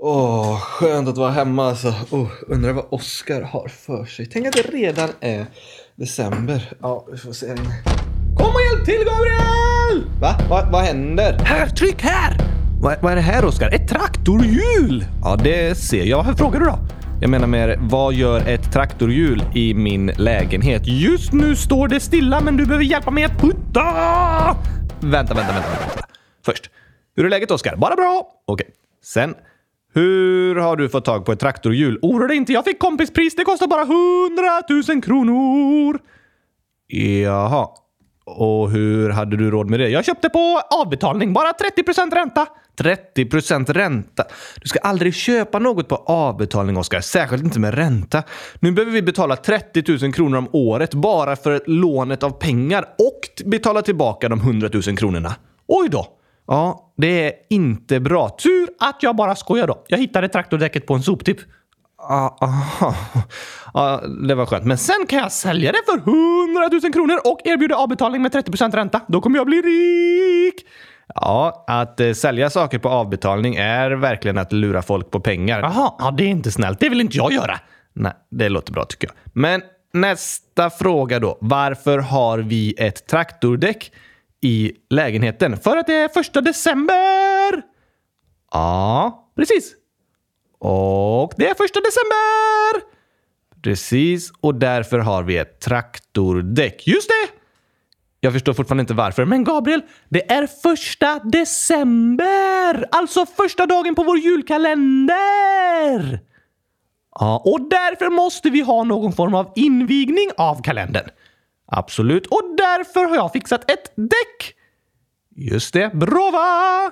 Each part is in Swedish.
Åh, skönt att vara hemma alltså. Oh, undrar vad Oskar har för sig. Tänk att det redan är december. Ja, vi får se. Kom och hjälp till Gabriel! Va? Va? Vad händer? Här, tryck här! Vad, vad är det här Oskar? Ett traktorhjul! Ja, det ser jag. Varför frågar du då? Jag menar mer, vad gör ett traktorhjul i min lägenhet? Just nu står det stilla, men du behöver hjälpa mig att putta! Vänta, vänta, vänta, vänta. Först, hur är läget Oskar? Bara bra. Okej. Sen, hur har du fått tag på ett traktorhjul? Oroa dig inte, jag fick kompispris. Det kostar bara 100 000 kronor. Jaha. Och hur hade du råd med det? Jag köpte på avbetalning, bara 30% ränta. 30% ränta? Du ska aldrig köpa något på avbetalning, Oskar. Särskilt inte med ränta. Nu behöver vi betala 30 000 kronor om året bara för lånet av pengar och betala tillbaka de 100 000 kronorna. Oj då! Ja, det är inte bra. Tur att jag bara skojar då. Jag hittade traktordäcket på en soptipp. Ah, aha. Ja, det var skönt. Men sen kan jag sälja det för 100 000 kronor och erbjuda avbetalning med 30% ränta. Då kommer jag bli rik! Ja, att eh, sälja saker på avbetalning är verkligen att lura folk på pengar. Jaha, ja, det är inte snällt. Det vill inte jag göra. Nej, det låter bra tycker jag. Men nästa fråga då. Varför har vi ett traktordäck i lägenheten? För att det är första december! Ja, precis. Och det är första december! Precis, och därför har vi ett traktordäck. Just det! Jag förstår fortfarande inte varför, men Gabriel, det är första december! Alltså första dagen på vår julkalender! Ja, och därför måste vi ha någon form av invigning av kalendern. Absolut, och därför har jag fixat ett däck. Just det, bra va?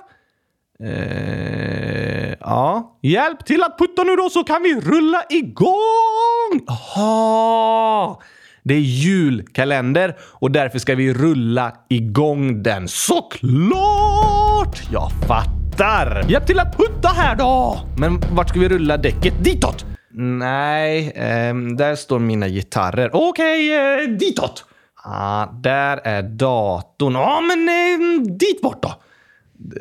Eh, ja, hjälp till att putta nu då så kan vi rulla igång! Jaha! Det är julkalender och därför ska vi rulla igång den. Såklart! Jag fattar! Hjälp till att putta här då! Men vart ska vi rulla däcket? Ditåt! Nej, um, där står mina gitarrer. Okej, okay, uh, ditåt! Ah, där är datorn. Ja, ah, men um, dit bort då!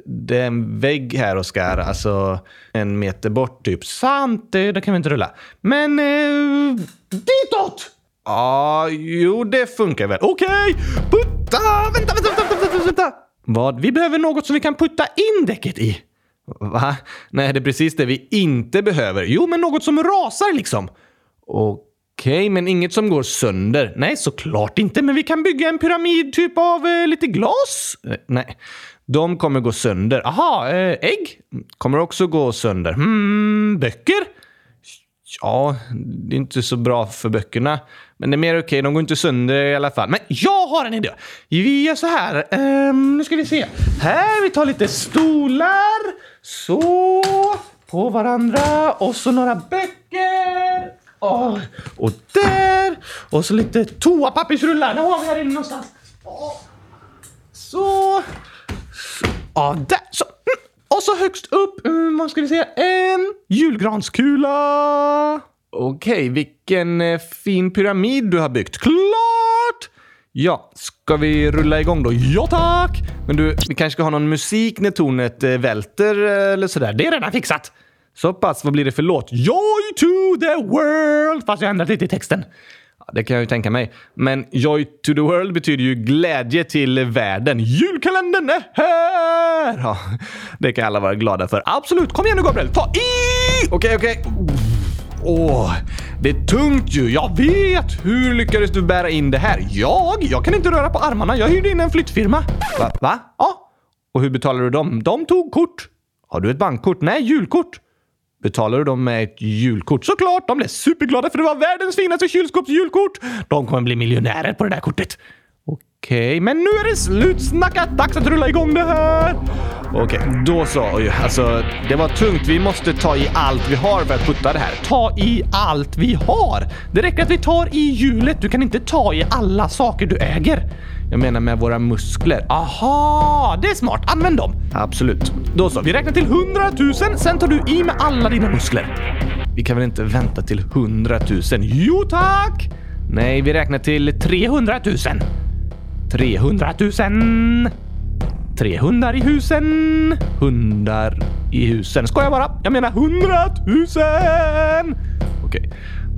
Det är en vägg här, Oskar. Alltså en meter bort typ. Sant, det kan vi inte rulla. Men uh, ditåt! Ja, ah, jo, det funkar väl. Okej, okay. putta! Vänta, vänta, vänta, vänta, vänta! Vad? Vi behöver något som vi kan putta in däcket i. Va? Nej, det är precis det vi inte behöver. Jo, men något som rasar liksom. Okej, okay, men inget som går sönder. Nej, såklart inte. Men vi kan bygga en pyramid typ av eh, lite glas. Eh, nej, de kommer gå sönder. Aha, eh, ägg kommer också gå sönder. Hmm, böcker? Ja, det är inte så bra för böckerna. Men det är mer okej, okay. de går inte sönder i alla fall. Men jag har en idé! Vi gör så här. Um, nu ska vi se. Här, vi tar lite stolar. Så. På varandra. Och så några böcker. Och, och där. Och så lite toapappersrullar. Det har vi här inne någonstans. Så. Ja, där. Så. Och så högst upp, mm, vad ska vi säga, en julgranskula. Okej, okay, vilken eh, fin pyramid du har byggt. Klart! Ja, ska vi rulla igång då? Ja tack! Men du, vi kanske ska ha någon musik när tornet eh, välter eh, eller sådär. Det är redan fixat. Så pass, vad blir det för låt? Joy to the world! Fast jag ändrat lite i texten. Det kan jag ju tänka mig. Men Joy to the World betyder ju glädje till världen. Julkalendern är här! Ja, det kan alla vara glada för. Absolut! Kom igen nu Gabriel! Ta i! Okej, okay, okej. Okay. Åh, det är tungt ju. Jag vet! Hur lyckades du bära in det här? Jag? Jag kan inte röra på armarna. Jag hyrde in en flyttfirma. Va? Va? Ja. Och hur betalade du dem? De tog kort. Har du ett bankkort? Nej, julkort. Betalar du dem med ett julkort? Såklart! De blev superglada för det var världens finaste kylskåpsjulkort! De kommer bli miljonärer på det där kortet. Okej, okay, men nu är det slutsnackat! Dags att rulla igång det här! Okej, okay, då så. Alltså, det var tungt. Vi måste ta i allt vi har för att putta det här. Ta i allt vi har! Det räcker att vi tar i hjulet. Du kan inte ta i alla saker du äger. Jag menar med våra muskler. Aha, det är smart. Använd dem. Absolut. Då så, vi räknar till 100 000. Sen tar du i med alla dina muskler. Vi kan väl inte vänta till 100 000? Jo tack! Nej, vi räknar till 300 000. 300 000. tre hundar i husen. Hundar i husen. Skojar bara. Jag menar hundratusen! Okej.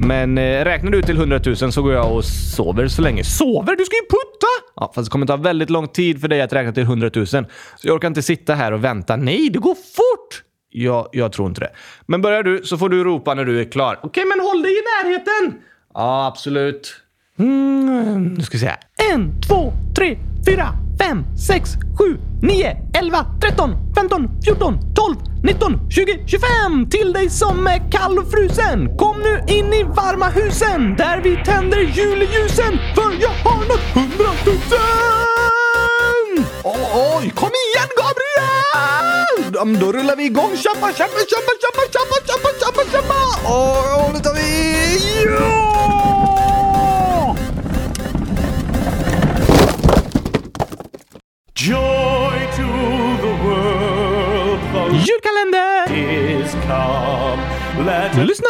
Men eh, räknar du till hundratusen så går jag och sover så länge. Sover? Du ska ju putta! Ja, fast det kommer ta väldigt lång tid för dig att räkna till hundratusen. Så jag orkar inte sitta här och vänta. Nej, det går fort! Ja, jag tror inte det. Men börjar du så får du ropa när du är klar. Okej, men håll dig i närheten! Ja, absolut. Mm, nu ska vi se. En, två, tre, fyra, fem, sex, sju, nio, elva, tretton, femton, fjorton, tolv, nitton, tjugo, tjugofem! Till dig som är kall och frusen! Kom nu in i varma husen där vi tänder julljusen för jag har nått hundratusen! Oj, oj, kom igen Gabriel! Då rullar vi igång. Tjappa, tjappa, tjappa, tjappa, tjappa, tjappa, tjappa, tjappa! Och nu tar vi... Ja! Joy to the world, the calendar. is come. Let us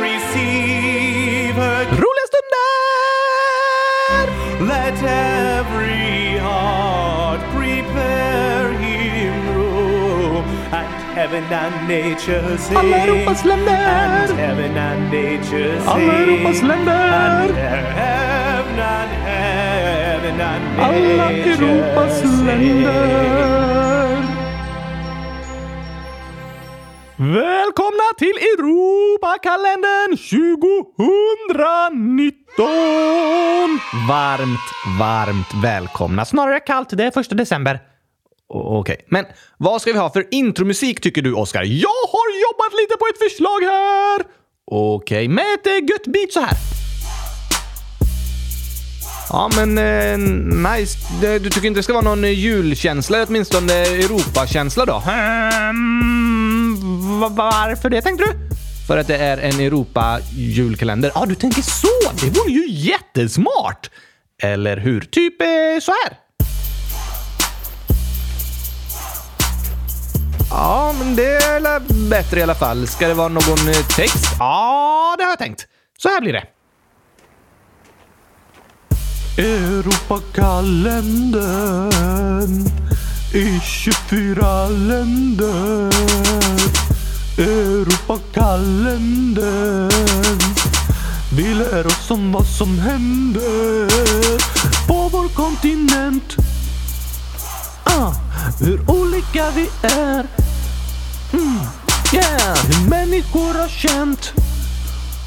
receive her. Let every heart prepare him room. And heaven and nature sing. Alla Europas länder! And heaven and nature sing. Alla Europas länder! And heaven and heaven and Alla Europas länder! Välkomna till Europakalendern 2019! Varmt, varmt välkomna. Snarare kallt, det är första december. Okej, men vad ska vi ha för intromusik tycker du, Oscar? Jag har jobbat lite på ett förslag här! Okej, med ett eh, gött beat så här. Ja, men eh, nice. Det- Du tycker inte det ska vara någon eh, julkänsla, åtminstone Europakänsla då? Hmm, va- varför det tänkte du? För att det är en Europa-julkalender. Ja, du tänker så! Det vore ju jättesmart! Eller hur? Typ eh, så här. Ja, men det är bättre i alla fall. Ska det vara någon eh, text? Ja, det har jag tänkt. Så här blir det. Europakalendern i 24 länder. Europakalendern. Vi lär oss om vad som händer på vår kontinent. Ah, hur olika vi är. Mm, yeah, hur människor har känt.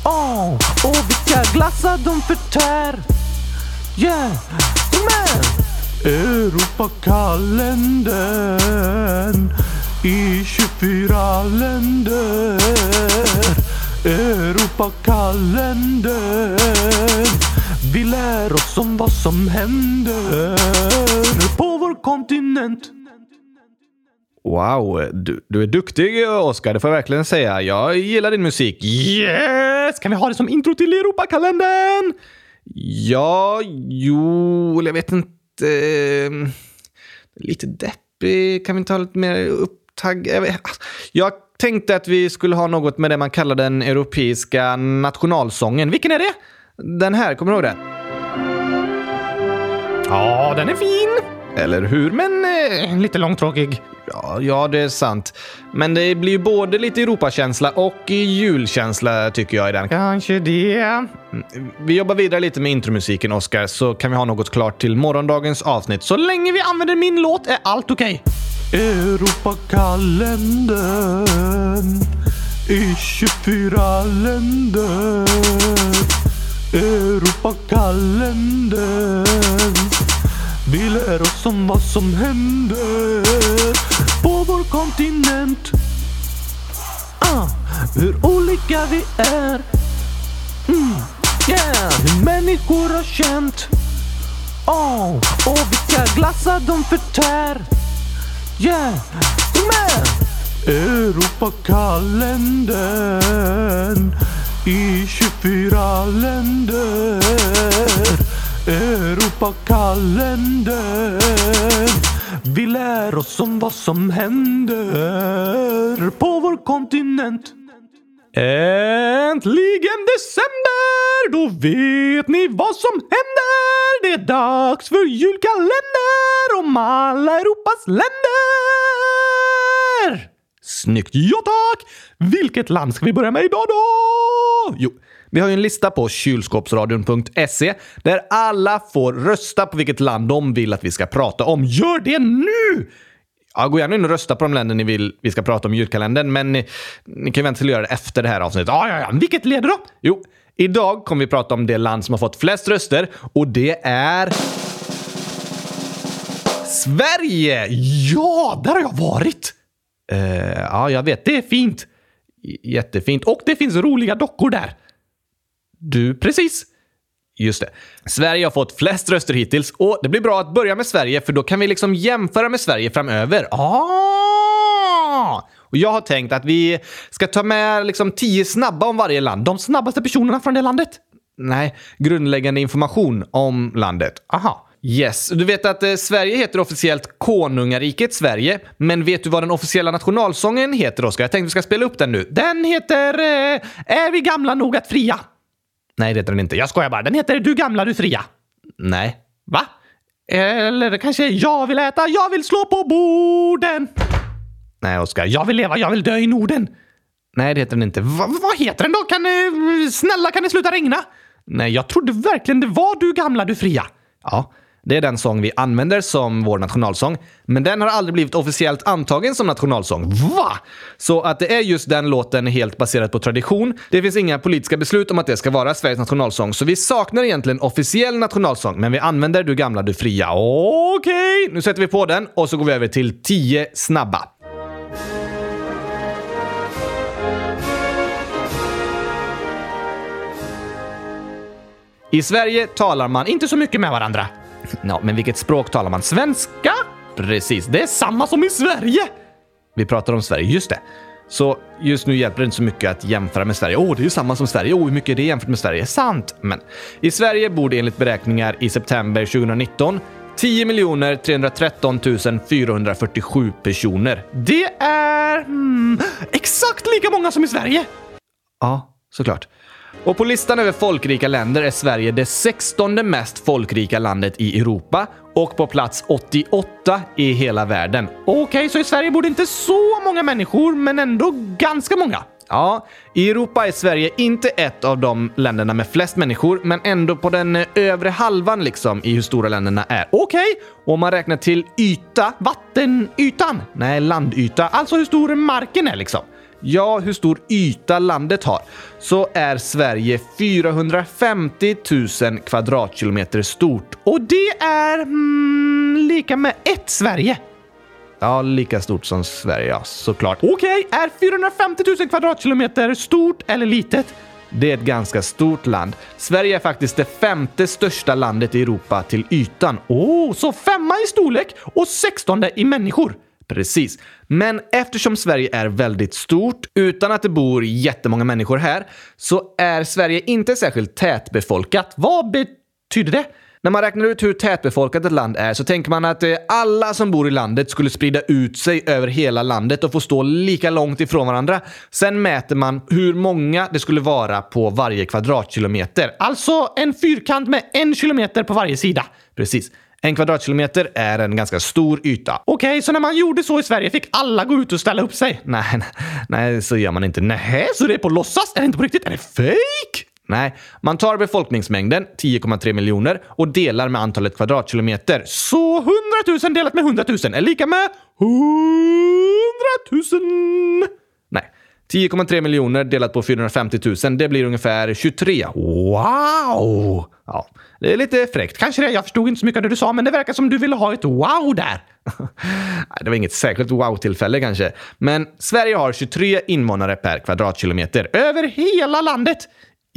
Oh, och vilka glassar de förtär. Yeah, kom! Europakalendern i 24 länder. Europakalendern. Vi lär oss om vad som händer på vår kontinent. Wow, du, du är duktig Oskar, det får jag verkligen säga. Jag gillar din musik. Yes! Kan vi ha det som intro till Europakalendern? Ja, jo, jag vet inte. Lite deppig. Kan vi inte ha lite mer upptagg? Jag, vet- jag tänkte att vi skulle ha något med det man kallar den europeiska nationalsången. Vilken är det? Den här, kommer du ihåg den? Ja, den är fin. Eller hur? Men eh, lite långtråkig. Ja, ja, det är sant. Men det blir ju både lite Europakänsla och julkänsla tycker jag i den. Kanske det. Vi jobbar vidare lite med intromusiken, Oscar, så kan vi ha något klart till morgondagens avsnitt. Så länge vi använder min låt är allt okej. Europakalendern i 24 länder. Europakalendern. Vi lär oss om vad som händer på vår kontinent. Ah, hur olika vi är. Mm, yeah, hur människor har känt. Oh, och vilka glassar de förtär. Yeah, kom med! Europakalendern i 24 länder. Europakalendern. Vi lär oss om vad som händer på vår kontinent. Äntligen december! Då vet ni vad som händer! Det är dags för julkalender om alla Europas länder! Snyggt! Ja tack! Vilket land ska vi börja med idag då? Jo, vi har ju en lista på kylskåpsradion.se där alla får rösta på vilket land de vill att vi ska prata om. Gör det nu! Ja, gå gärna in och rösta på de länder ni vill vi ska prata om i julkalendern, men ni, ni kan vänta till att göra det efter det här avsnittet. Ja, ja, ja. Vilket leder då? Jo, idag kommer vi prata om det land som har fått flest röster och det är... Sverige! Ja, där har jag varit! Uh, ja, jag vet. Det är fint. J jättefint. Och det finns roliga dockor där. Du, precis. Just det. Sverige har fått flest röster hittills och det blir bra att börja med Sverige för då kan vi liksom jämföra med Sverige framöver. Ah! Och jag har tänkt att vi ska ta med liksom tio snabba om varje land. De snabbaste personerna från det landet. Nej, grundläggande information om landet. Aha. Yes, du vet att eh, Sverige heter officiellt Konungariket Sverige, men vet du vad den officiella nationalsången heter, Oskar? Jag tänkte vi ska spela upp den nu. Den heter eh, Är vi gamla nog att fria? Nej, det heter den inte. Jag skojar bara. Den heter Du gamla, du fria. Nej. Va? Eller kanske Jag vill äta, jag vill slå på borden. Nej, Oskar. Jag vill leva, jag vill dö i Norden. Nej, det heter den inte. Va, vad heter den då? Kan ni, snälla, kan det sluta regna? Nej, jag trodde verkligen det var Du gamla, du fria. Ja, det är den sång vi använder som vår nationalsång, men den har aldrig blivit officiellt antagen som nationalsång. Va? Så att det är just den låten helt baserat på tradition. Det finns inga politiska beslut om att det ska vara Sveriges nationalsång, så vi saknar egentligen officiell nationalsång, men vi använder Du gamla, du fria. Okej, okay. nu sätter vi på den och så går vi över till 10 snabba. I Sverige talar man inte så mycket med varandra. Ja, men vilket språk talar man? Svenska? Precis, det är samma som i Sverige! Vi pratar om Sverige, just det. Så just nu hjälper det inte så mycket att jämföra med Sverige. Åh, oh, det är ju samma som Sverige. Åh, oh, hur mycket är det jämfört med Sverige? Sant! Men i Sverige bor det enligt beräkningar i september 2019 10 313 447 personer. Det är mm, exakt lika många som i Sverige! Ja, såklart. Och på listan över folkrika länder är Sverige det 16 mest folkrika landet i Europa och på plats 88 i hela världen. Okej, okay, så i Sverige bor det inte så många människor, men ändå ganska många. Ja, i Europa är Sverige inte ett av de länderna med flest människor, men ändå på den övre halvan liksom i hur stora länderna är. Okej, okay. om man räknar till yta, vattenytan, nej landyta, alltså hur stor marken är liksom ja, hur stor yta landet har, så är Sverige 450 000 kvadratkilometer stort. Och det är mm, lika med ett Sverige. Ja, lika stort som Sverige, ja, såklart. Okej, okay, är 450 000 kvadratkilometer stort eller litet? Det är ett ganska stort land. Sverige är faktiskt det femte största landet i Europa till ytan. Åh, oh, så femma i storlek och sextonde i människor. Precis. Men eftersom Sverige är väldigt stort, utan att det bor jättemånga människor här, så är Sverige inte särskilt tätbefolkat. Vad betyder det? När man räknar ut hur tätbefolkat ett land är så tänker man att eh, alla som bor i landet skulle sprida ut sig över hela landet och få stå lika långt ifrån varandra. Sen mäter man hur många det skulle vara på varje kvadratkilometer. Alltså en fyrkant med en kilometer på varje sida. Precis. En kvadratkilometer är en ganska stor yta. Okej, okay, så när man gjorde så i Sverige fick alla gå ut och ställa upp sig? Nej, nej, nej så gör man inte. Nej, så det är på låtsas? Är det inte på riktigt? Är det fake? Nej, man tar befolkningsmängden, 10,3 miljoner, och delar med antalet kvadratkilometer. Så 100 000 delat med 100 000 är lika med 100 000! Nej, 10,3 miljoner delat på 450 000, det blir ungefär 23. Wow! Ja, det är lite fräckt. Kanske det. Jag förstod inte så mycket av det du sa, men det verkar som du ville ha ett wow där. det var inget särskilt wow-tillfälle kanske. Men Sverige har 23 invånare per kvadratkilometer över hela landet.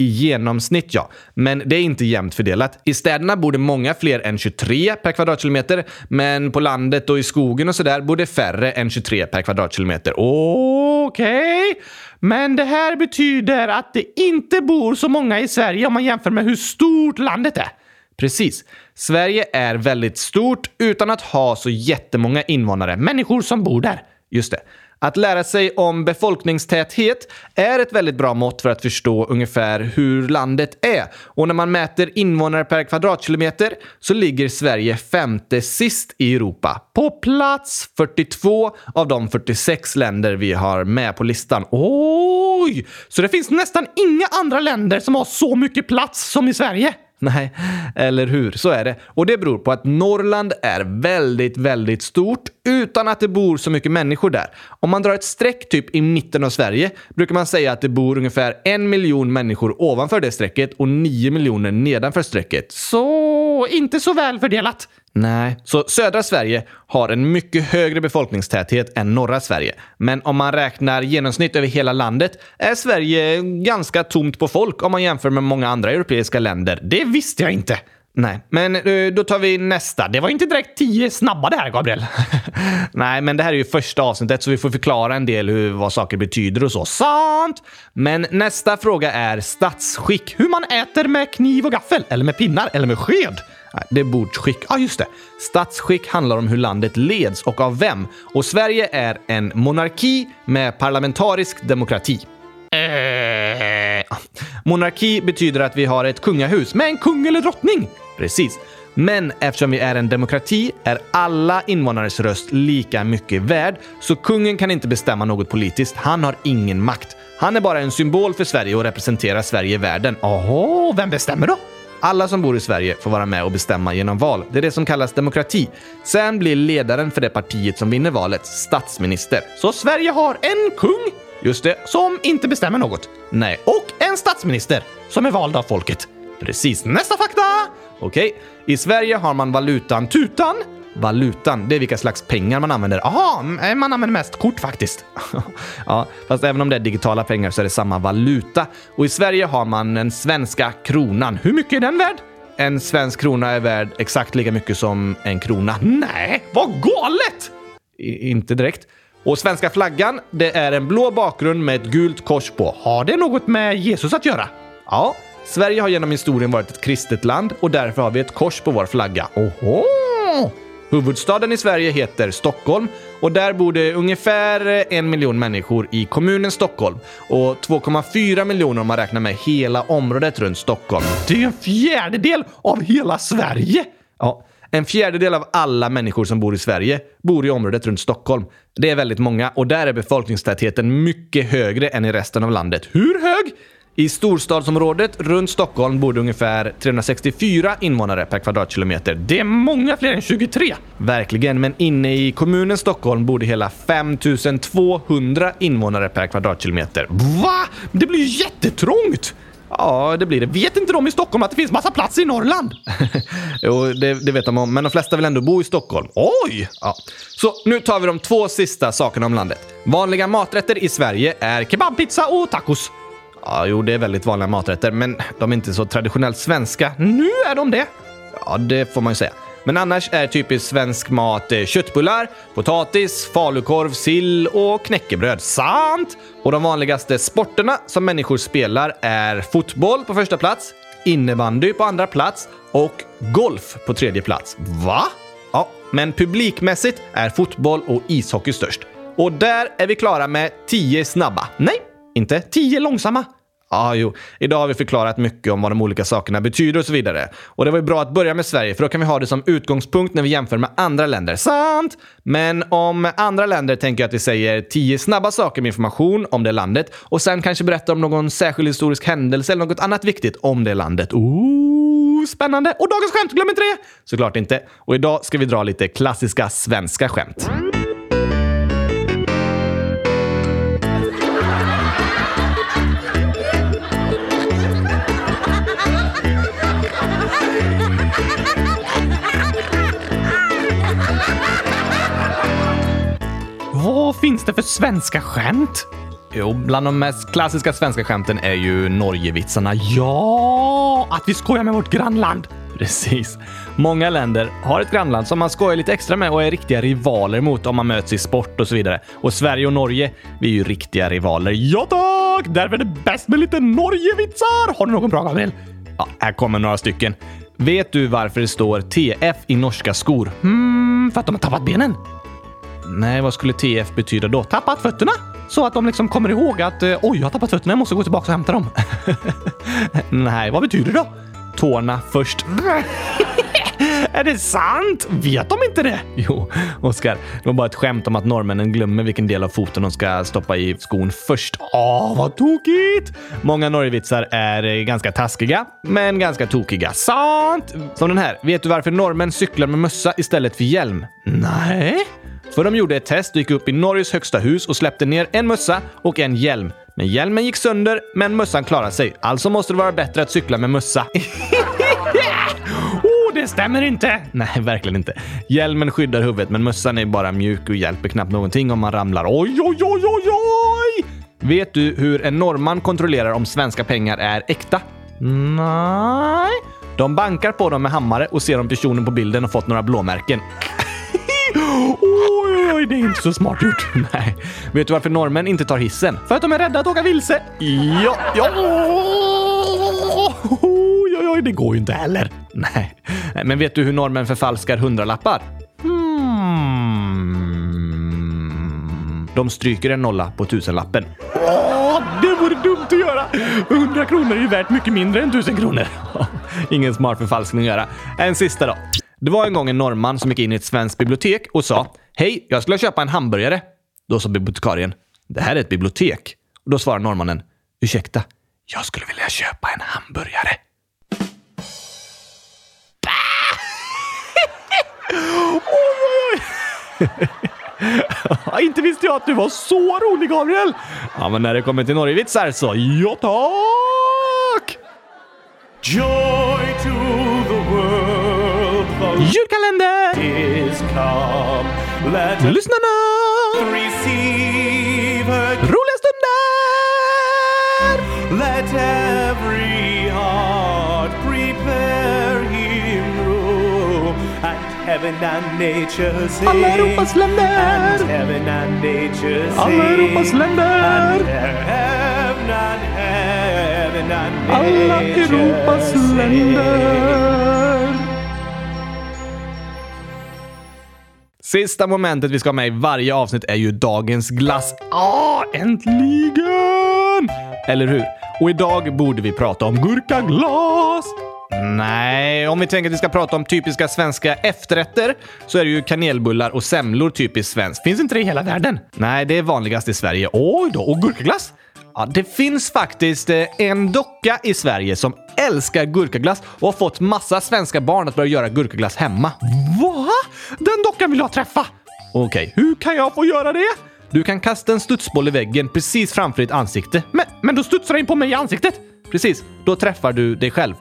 I genomsnitt, ja. Men det är inte jämnt fördelat. I städerna bor det många fler än 23 per kvadratkilometer, men på landet och i skogen och sådär bor det färre än 23 per kvadratkilometer. Okej, okay. men det här betyder att det inte bor så många i Sverige om man jämför med hur stort landet är. Precis. Sverige är väldigt stort utan att ha så jättemånga invånare, människor som bor där. Just det. Att lära sig om befolkningstäthet är ett väldigt bra mått för att förstå ungefär hur landet är. Och när man mäter invånare per kvadratkilometer så ligger Sverige femte sist i Europa. På plats 42 av de 46 länder vi har med på listan. Oj! Så det finns nästan inga andra länder som har så mycket plats som i Sverige? Nej, eller hur? Så är det. Och det beror på att Norrland är väldigt, väldigt stort utan att det bor så mycket människor där. Om man drar ett streck typ i mitten av Sverige brukar man säga att det bor ungefär en miljon människor ovanför det strecket och nio miljoner nedanför strecket. Så och inte så väl fördelat. Nej, så södra Sverige har en mycket högre befolkningstäthet än norra Sverige. Men om man räknar genomsnitt över hela landet är Sverige ganska tomt på folk om man jämför med många andra europeiska länder. Det visste jag inte. Nej, men eh, då tar vi nästa. Det var inte direkt tio snabba det här, Gabriel. Nej, men det här är ju första avsnittet så vi får förklara en del hur, vad saker betyder och så. Sant! Men nästa fråga är statsskick. Hur man äter med kniv och gaffel, eller med pinnar, eller med sked. Nej, det är bordsskick. Ja, ah, just det. Statsskick handlar om hur landet leds och av vem. Och Sverige är en monarki med parlamentarisk demokrati. Äh. Monarki betyder att vi har ett kungahus med en kung eller drottning. Precis. Men eftersom vi är en demokrati är alla invånares röst lika mycket värd, så kungen kan inte bestämma något politiskt. Han har ingen makt. Han är bara en symbol för Sverige och representerar Sverige i världen. Jaha, vem bestämmer då? Alla som bor i Sverige får vara med och bestämma genom val. Det är det som kallas demokrati. Sen blir ledaren för det partiet som vinner valet statsminister. Så Sverige har en kung, just det, som inte bestämmer något. Nej, och en statsminister som är vald av folket. Precis. Nästa fakta! Okej, i Sverige har man valutan tutan. Valutan, det är vilka slags pengar man använder. Jaha, man använder mest kort faktiskt. ja, fast även om det är digitala pengar så är det samma valuta. Och i Sverige har man den svenska kronan. Hur mycket är den värd? En svensk krona är värd exakt lika mycket som en krona. Nej, vad galet! I, inte direkt. Och svenska flaggan, det är en blå bakgrund med ett gult kors på. Har det något med Jesus att göra? Ja, Sverige har genom historien varit ett kristet land och därför har vi ett kors på vår flagga. Oho! Huvudstaden i Sverige heter Stockholm och där bor det ungefär en miljon människor i kommunen Stockholm och 2,4 miljoner om man räknar med hela området runt Stockholm. Det är en fjärdedel av hela Sverige! Ja, en fjärdedel av alla människor som bor i Sverige bor i området runt Stockholm. Det är väldigt många och där är befolkningstätheten mycket högre än i resten av landet. Hur hög? I storstadsområdet runt Stockholm bor det ungefär 364 invånare per kvadratkilometer. Det är många fler än 23! Verkligen, men inne i kommunen Stockholm bor det hela 5200 invånare per kvadratkilometer. Va? Det blir ju jättetrångt! Ja, det blir det. Vet inte de i Stockholm att det finns massa plats i Norrland? jo, det, det, vet de om, men de flesta vill ändå bo i Stockholm. Oj! Ja. Så nu tar vi de två sista sakerna om landet. Vanliga maträtter i Sverige är kebabpizza och tacos. Ja, jo, det är väldigt vanliga maträtter, men de är inte så traditionellt svenska. Nu är de det! Ja, det får man ju säga. Men annars är typisk svensk mat eh, köttbullar, potatis, falukorv, sill och knäckebröd. Sant! Och de vanligaste sporterna som människor spelar är fotboll på första plats, innebandy på andra plats och golf på tredje plats. Va? Ja, men publikmässigt är fotboll och ishockey störst. Och där är vi klara med 10 snabba. Nej, inte tio långsamma. Ja, ah, jo. Idag har vi förklarat mycket om vad de olika sakerna betyder och så vidare. Och det var ju bra att börja med Sverige, för då kan vi ha det som utgångspunkt när vi jämför med andra länder. Sant! Men om andra länder tänker jag att vi säger tio snabba saker med information om det landet och sen kanske berätta om någon särskild historisk händelse eller något annat viktigt om det landet. Ooh, spännande! Och dagens skämt, glöm inte det! Såklart inte. Och idag ska vi dra lite klassiska svenska skämt. Vad finns det för svenska skämt? Jo, bland de mest klassiska svenska skämten är ju Norgevitsarna. Ja, att vi skojar med vårt grannland. Precis. Många länder har ett grannland som man skojar lite extra med och är riktiga rivaler mot om man möts i sport och så vidare. Och Sverige och Norge, vi är ju riktiga rivaler. Ja tack! Därför är det bäst med lite Norgevitsar! Har du någon bra, Gabriel? Ja, här kommer några stycken. Vet du varför det står TF i norska skor? Hmm, för att de har tappat benen? Nej, vad skulle TF betyda då? Tappat fötterna? Så att de liksom kommer ihåg att eh, oj, jag har tappat fötterna, jag måste gå tillbaka och hämta dem. Nej, vad betyder det då? Tårna först. Är det sant? Vet de inte det? Jo, Oskar. Det var bara ett skämt om att norrmännen glömmer vilken del av foten de ska stoppa i skon först. Åh, vad tokigt! Många norrvitsar är eh, ganska taskiga, men ganska tokiga. Sant! Som den här. Vet du varför norrmän cyklar med mössa istället för hjälm? Nej. För de gjorde ett test gick upp i Norges högsta hus och släppte ner en mössa och en hjälm. Men hjälmen gick sönder, men mössan klarade sig. Alltså måste det vara bättre att cykla med mössa. oh, det stämmer inte! Nej, verkligen inte. Hjälmen skyddar huvudet, men mössan är bara mjuk och hjälper knappt någonting om man ramlar. Oj, oj, oj, oj, oj! Vet du hur en norrman kontrollerar om svenska pengar är äkta? Nej. De bankar på dem med hammare och ser om personen på bilden har fått några blåmärken. Oj, oj, det är inte så smart gjort. Nej. Vet du varför norrmän inte tar hissen? För att de är rädda att åka vilse. Ja, ja. Oj, oj, oj, det går ju inte heller. Nej. Men vet du hur norrmän förfalskar hundralappar? Hmm. De stryker en nolla på tusenlappen. Åh, det vore dumt att göra! 100 kronor är ju värt mycket mindre än 1000 kronor. Ingen smart förfalskning att göra. En sista då. Det var en gång en norrman som gick in i ett svenskt bibliotek och sa Hej, jag skulle köpa en hamburgare. Då sa bibliotekarien Det här är ett bibliotek. Och då svarade norrmannen Ursäkta, jag skulle vilja köpa en hamburgare. oj. Inte visste jag att du var så rolig, Gabriel! Ja, men när det kommer till Norgevitsar så ja tack! Joy to Julkalender! is come. Let us Lyssnarna! receive. Roliga stunder! Let every heart prepare him room. And heaven and nature sing. Alla Europas länder! And heaven and nature sing. Alla Europas länder! And heaven and heaven and Alla nature Europas sing. länder! Sista momentet vi ska ha med i varje avsnitt är ju dagens glass. Ah, äntligen! Eller hur? Och idag borde vi prata om gurkaglas. Nej, om vi tänker att vi ska prata om typiska svenska efterrätter så är det ju kanelbullar och semlor typiskt svenskt. Finns inte det i hela världen? Nej, det är vanligast i Sverige. Oj då, och gurkaglass? Ja, det finns faktiskt eh, en docka i Sverige som älskar gurkaglass och har fått massa svenska barn att börja göra gurkaglass hemma. Va? Den dockan vill jag träffa! Okej, hur kan jag få göra det? Du kan kasta en studsboll i väggen precis framför ditt ansikte. Men, men då studsar den på mig i ansiktet! Precis, då träffar du dig själv.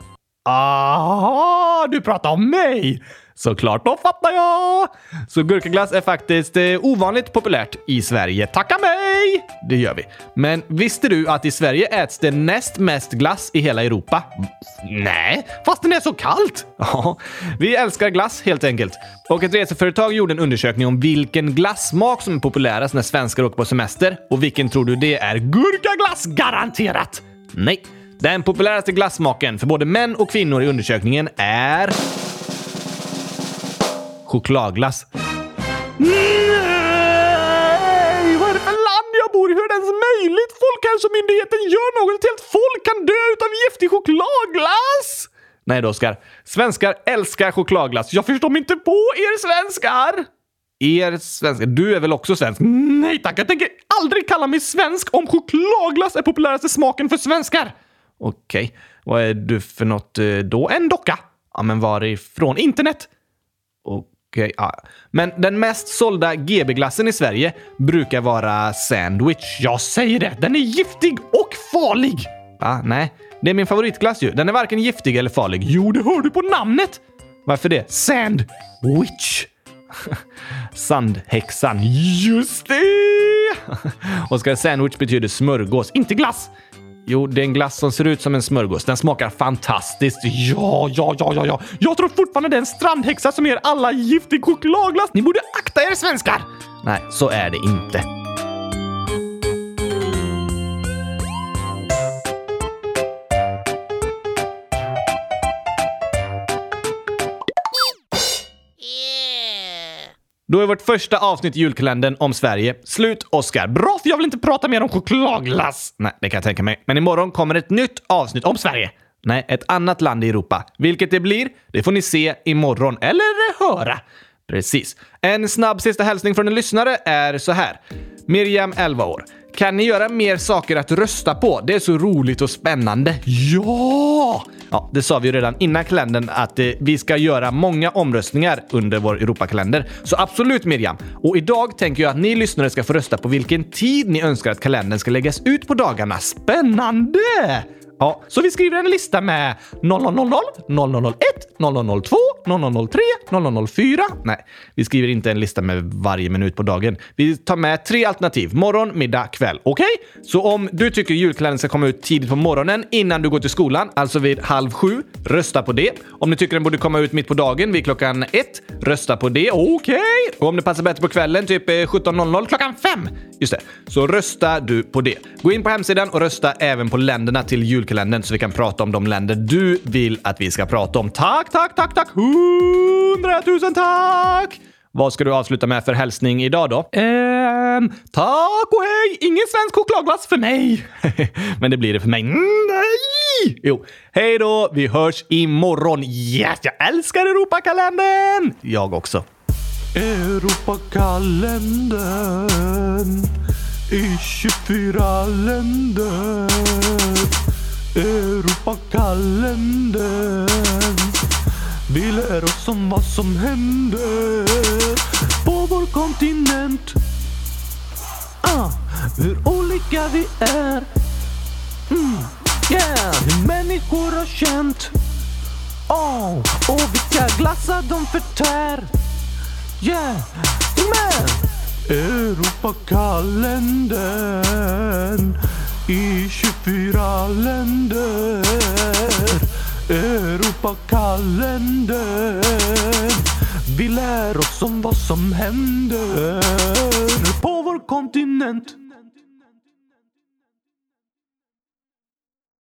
Aha, du pratar om mig! Såklart, då fattar jag! Så gurkaglass är faktiskt eh, ovanligt populärt i Sverige. Tacka mig! Det gör vi. Men visste du att i Sverige äts det näst mest glass i hela Europa? Nej, fast det är så kallt! Ja, vi älskar glass helt enkelt. Och ett reseföretag gjorde en undersökning om vilken glassmak som är populärast när svenskar åker på semester. Och vilken tror du det är? Gurkaglass garanterat! Nej. Den populäraste glassmaken för både män och kvinnor i undersökningen är... Chokladglass. Nej! Vad är det för land jag bor i? Hur är det ens möjligt? Folkhälsomyndigheten gör något. Ett helt folk kan dö utav giftig chokladglass! Nej då, Oskar. Svenskar älskar chokladglass. Jag förstår mig inte på er svenskar! Er svenskar? Du är väl också svensk? Nej tack, jag tänker aldrig kalla mig svensk om chokladglass är populäraste smaken för svenskar. Okej, vad är du för något eh, då? En docka? Ja, men varifrån? Internet? Okej, ja. Men den mest sålda GB-glassen i Sverige brukar vara sandwich. Jag säger det! Den är giftig och farlig! Va? Nej, det är min favoritglass ju. Den är varken giftig eller farlig. Jo, det hör du på namnet! Varför det? Sandwich! Sandhäxan. Just det! Oskar, sandwich betyder smörgås, inte glass. Jo, det är en glass som ser ut som en smörgås. Den smakar fantastiskt. Ja, ja, ja, ja, ja. Jag tror fortfarande det är en strandhäxa som ger alla giftig chokladglass. Ni borde akta er svenskar! Nej, så är det inte. Då är vårt första avsnitt i julkalendern om Sverige slut, Oscar. Bra, för jag vill inte prata mer om chokladglass. Nej, det kan jag tänka mig. Men imorgon kommer ett nytt avsnitt om Sverige. Nej, ett annat land i Europa. Vilket det blir, det får ni se imorgon. Eller höra. Precis. En snabb sista hälsning från en lyssnare är så här. Miriam, 11 år. Kan ni göra mer saker att rösta på? Det är så roligt och spännande. Ja! Ja, det sa vi ju redan innan kalendern att eh, vi ska göra många omröstningar under vår Europakalender. Så absolut Miriam. Och idag tänker jag att ni lyssnare ska få rösta på vilken tid ni önskar att kalendern ska läggas ut på dagarna. Spännande! Ja, så vi skriver en lista med 0000, 0001, 0002, 0003, 0004. Nej, vi skriver inte en lista med varje minut på dagen. Vi tar med tre alternativ. Morgon, middag, kväll. Okej? Okay? Så om du tycker julkalendern ska komma ut tidigt på morgonen innan du går till skolan, alltså vid halv sju, rösta på det. Om ni tycker den borde komma ut mitt på dagen vid klockan ett, rösta på det. Okej? Okay. Och om det passar bättre på kvällen, typ eh, 17.00 klockan fem. Just det. Så rösta du på det. Gå in på hemsidan och rösta även på länderna till julkalendern så vi kan prata om de länder du vill att vi ska prata om. Tack, tack, tack, tack! Hundratusen tack! Vad ska du avsluta med för hälsning idag då? Ehm, tack och hej! Ingen svensk chokladglass för mig! Men det blir det för mig. Nej! Jo, hej då! Vi hörs imorgon. Yes, jag älskar Europakalendern! Jag också. Europakalendern i 24 länder. Europakalendern. Vi lär oss om vad som händer på vår kontinent. Ah, hur olika vi är. Mm, yeah, hur människor har känt. Oh, och vilka glassar de förtär. Yeah, men Europakalendern i 24 länder. Europakalendern. Vi lär oss om vad som händer på vår kontinent.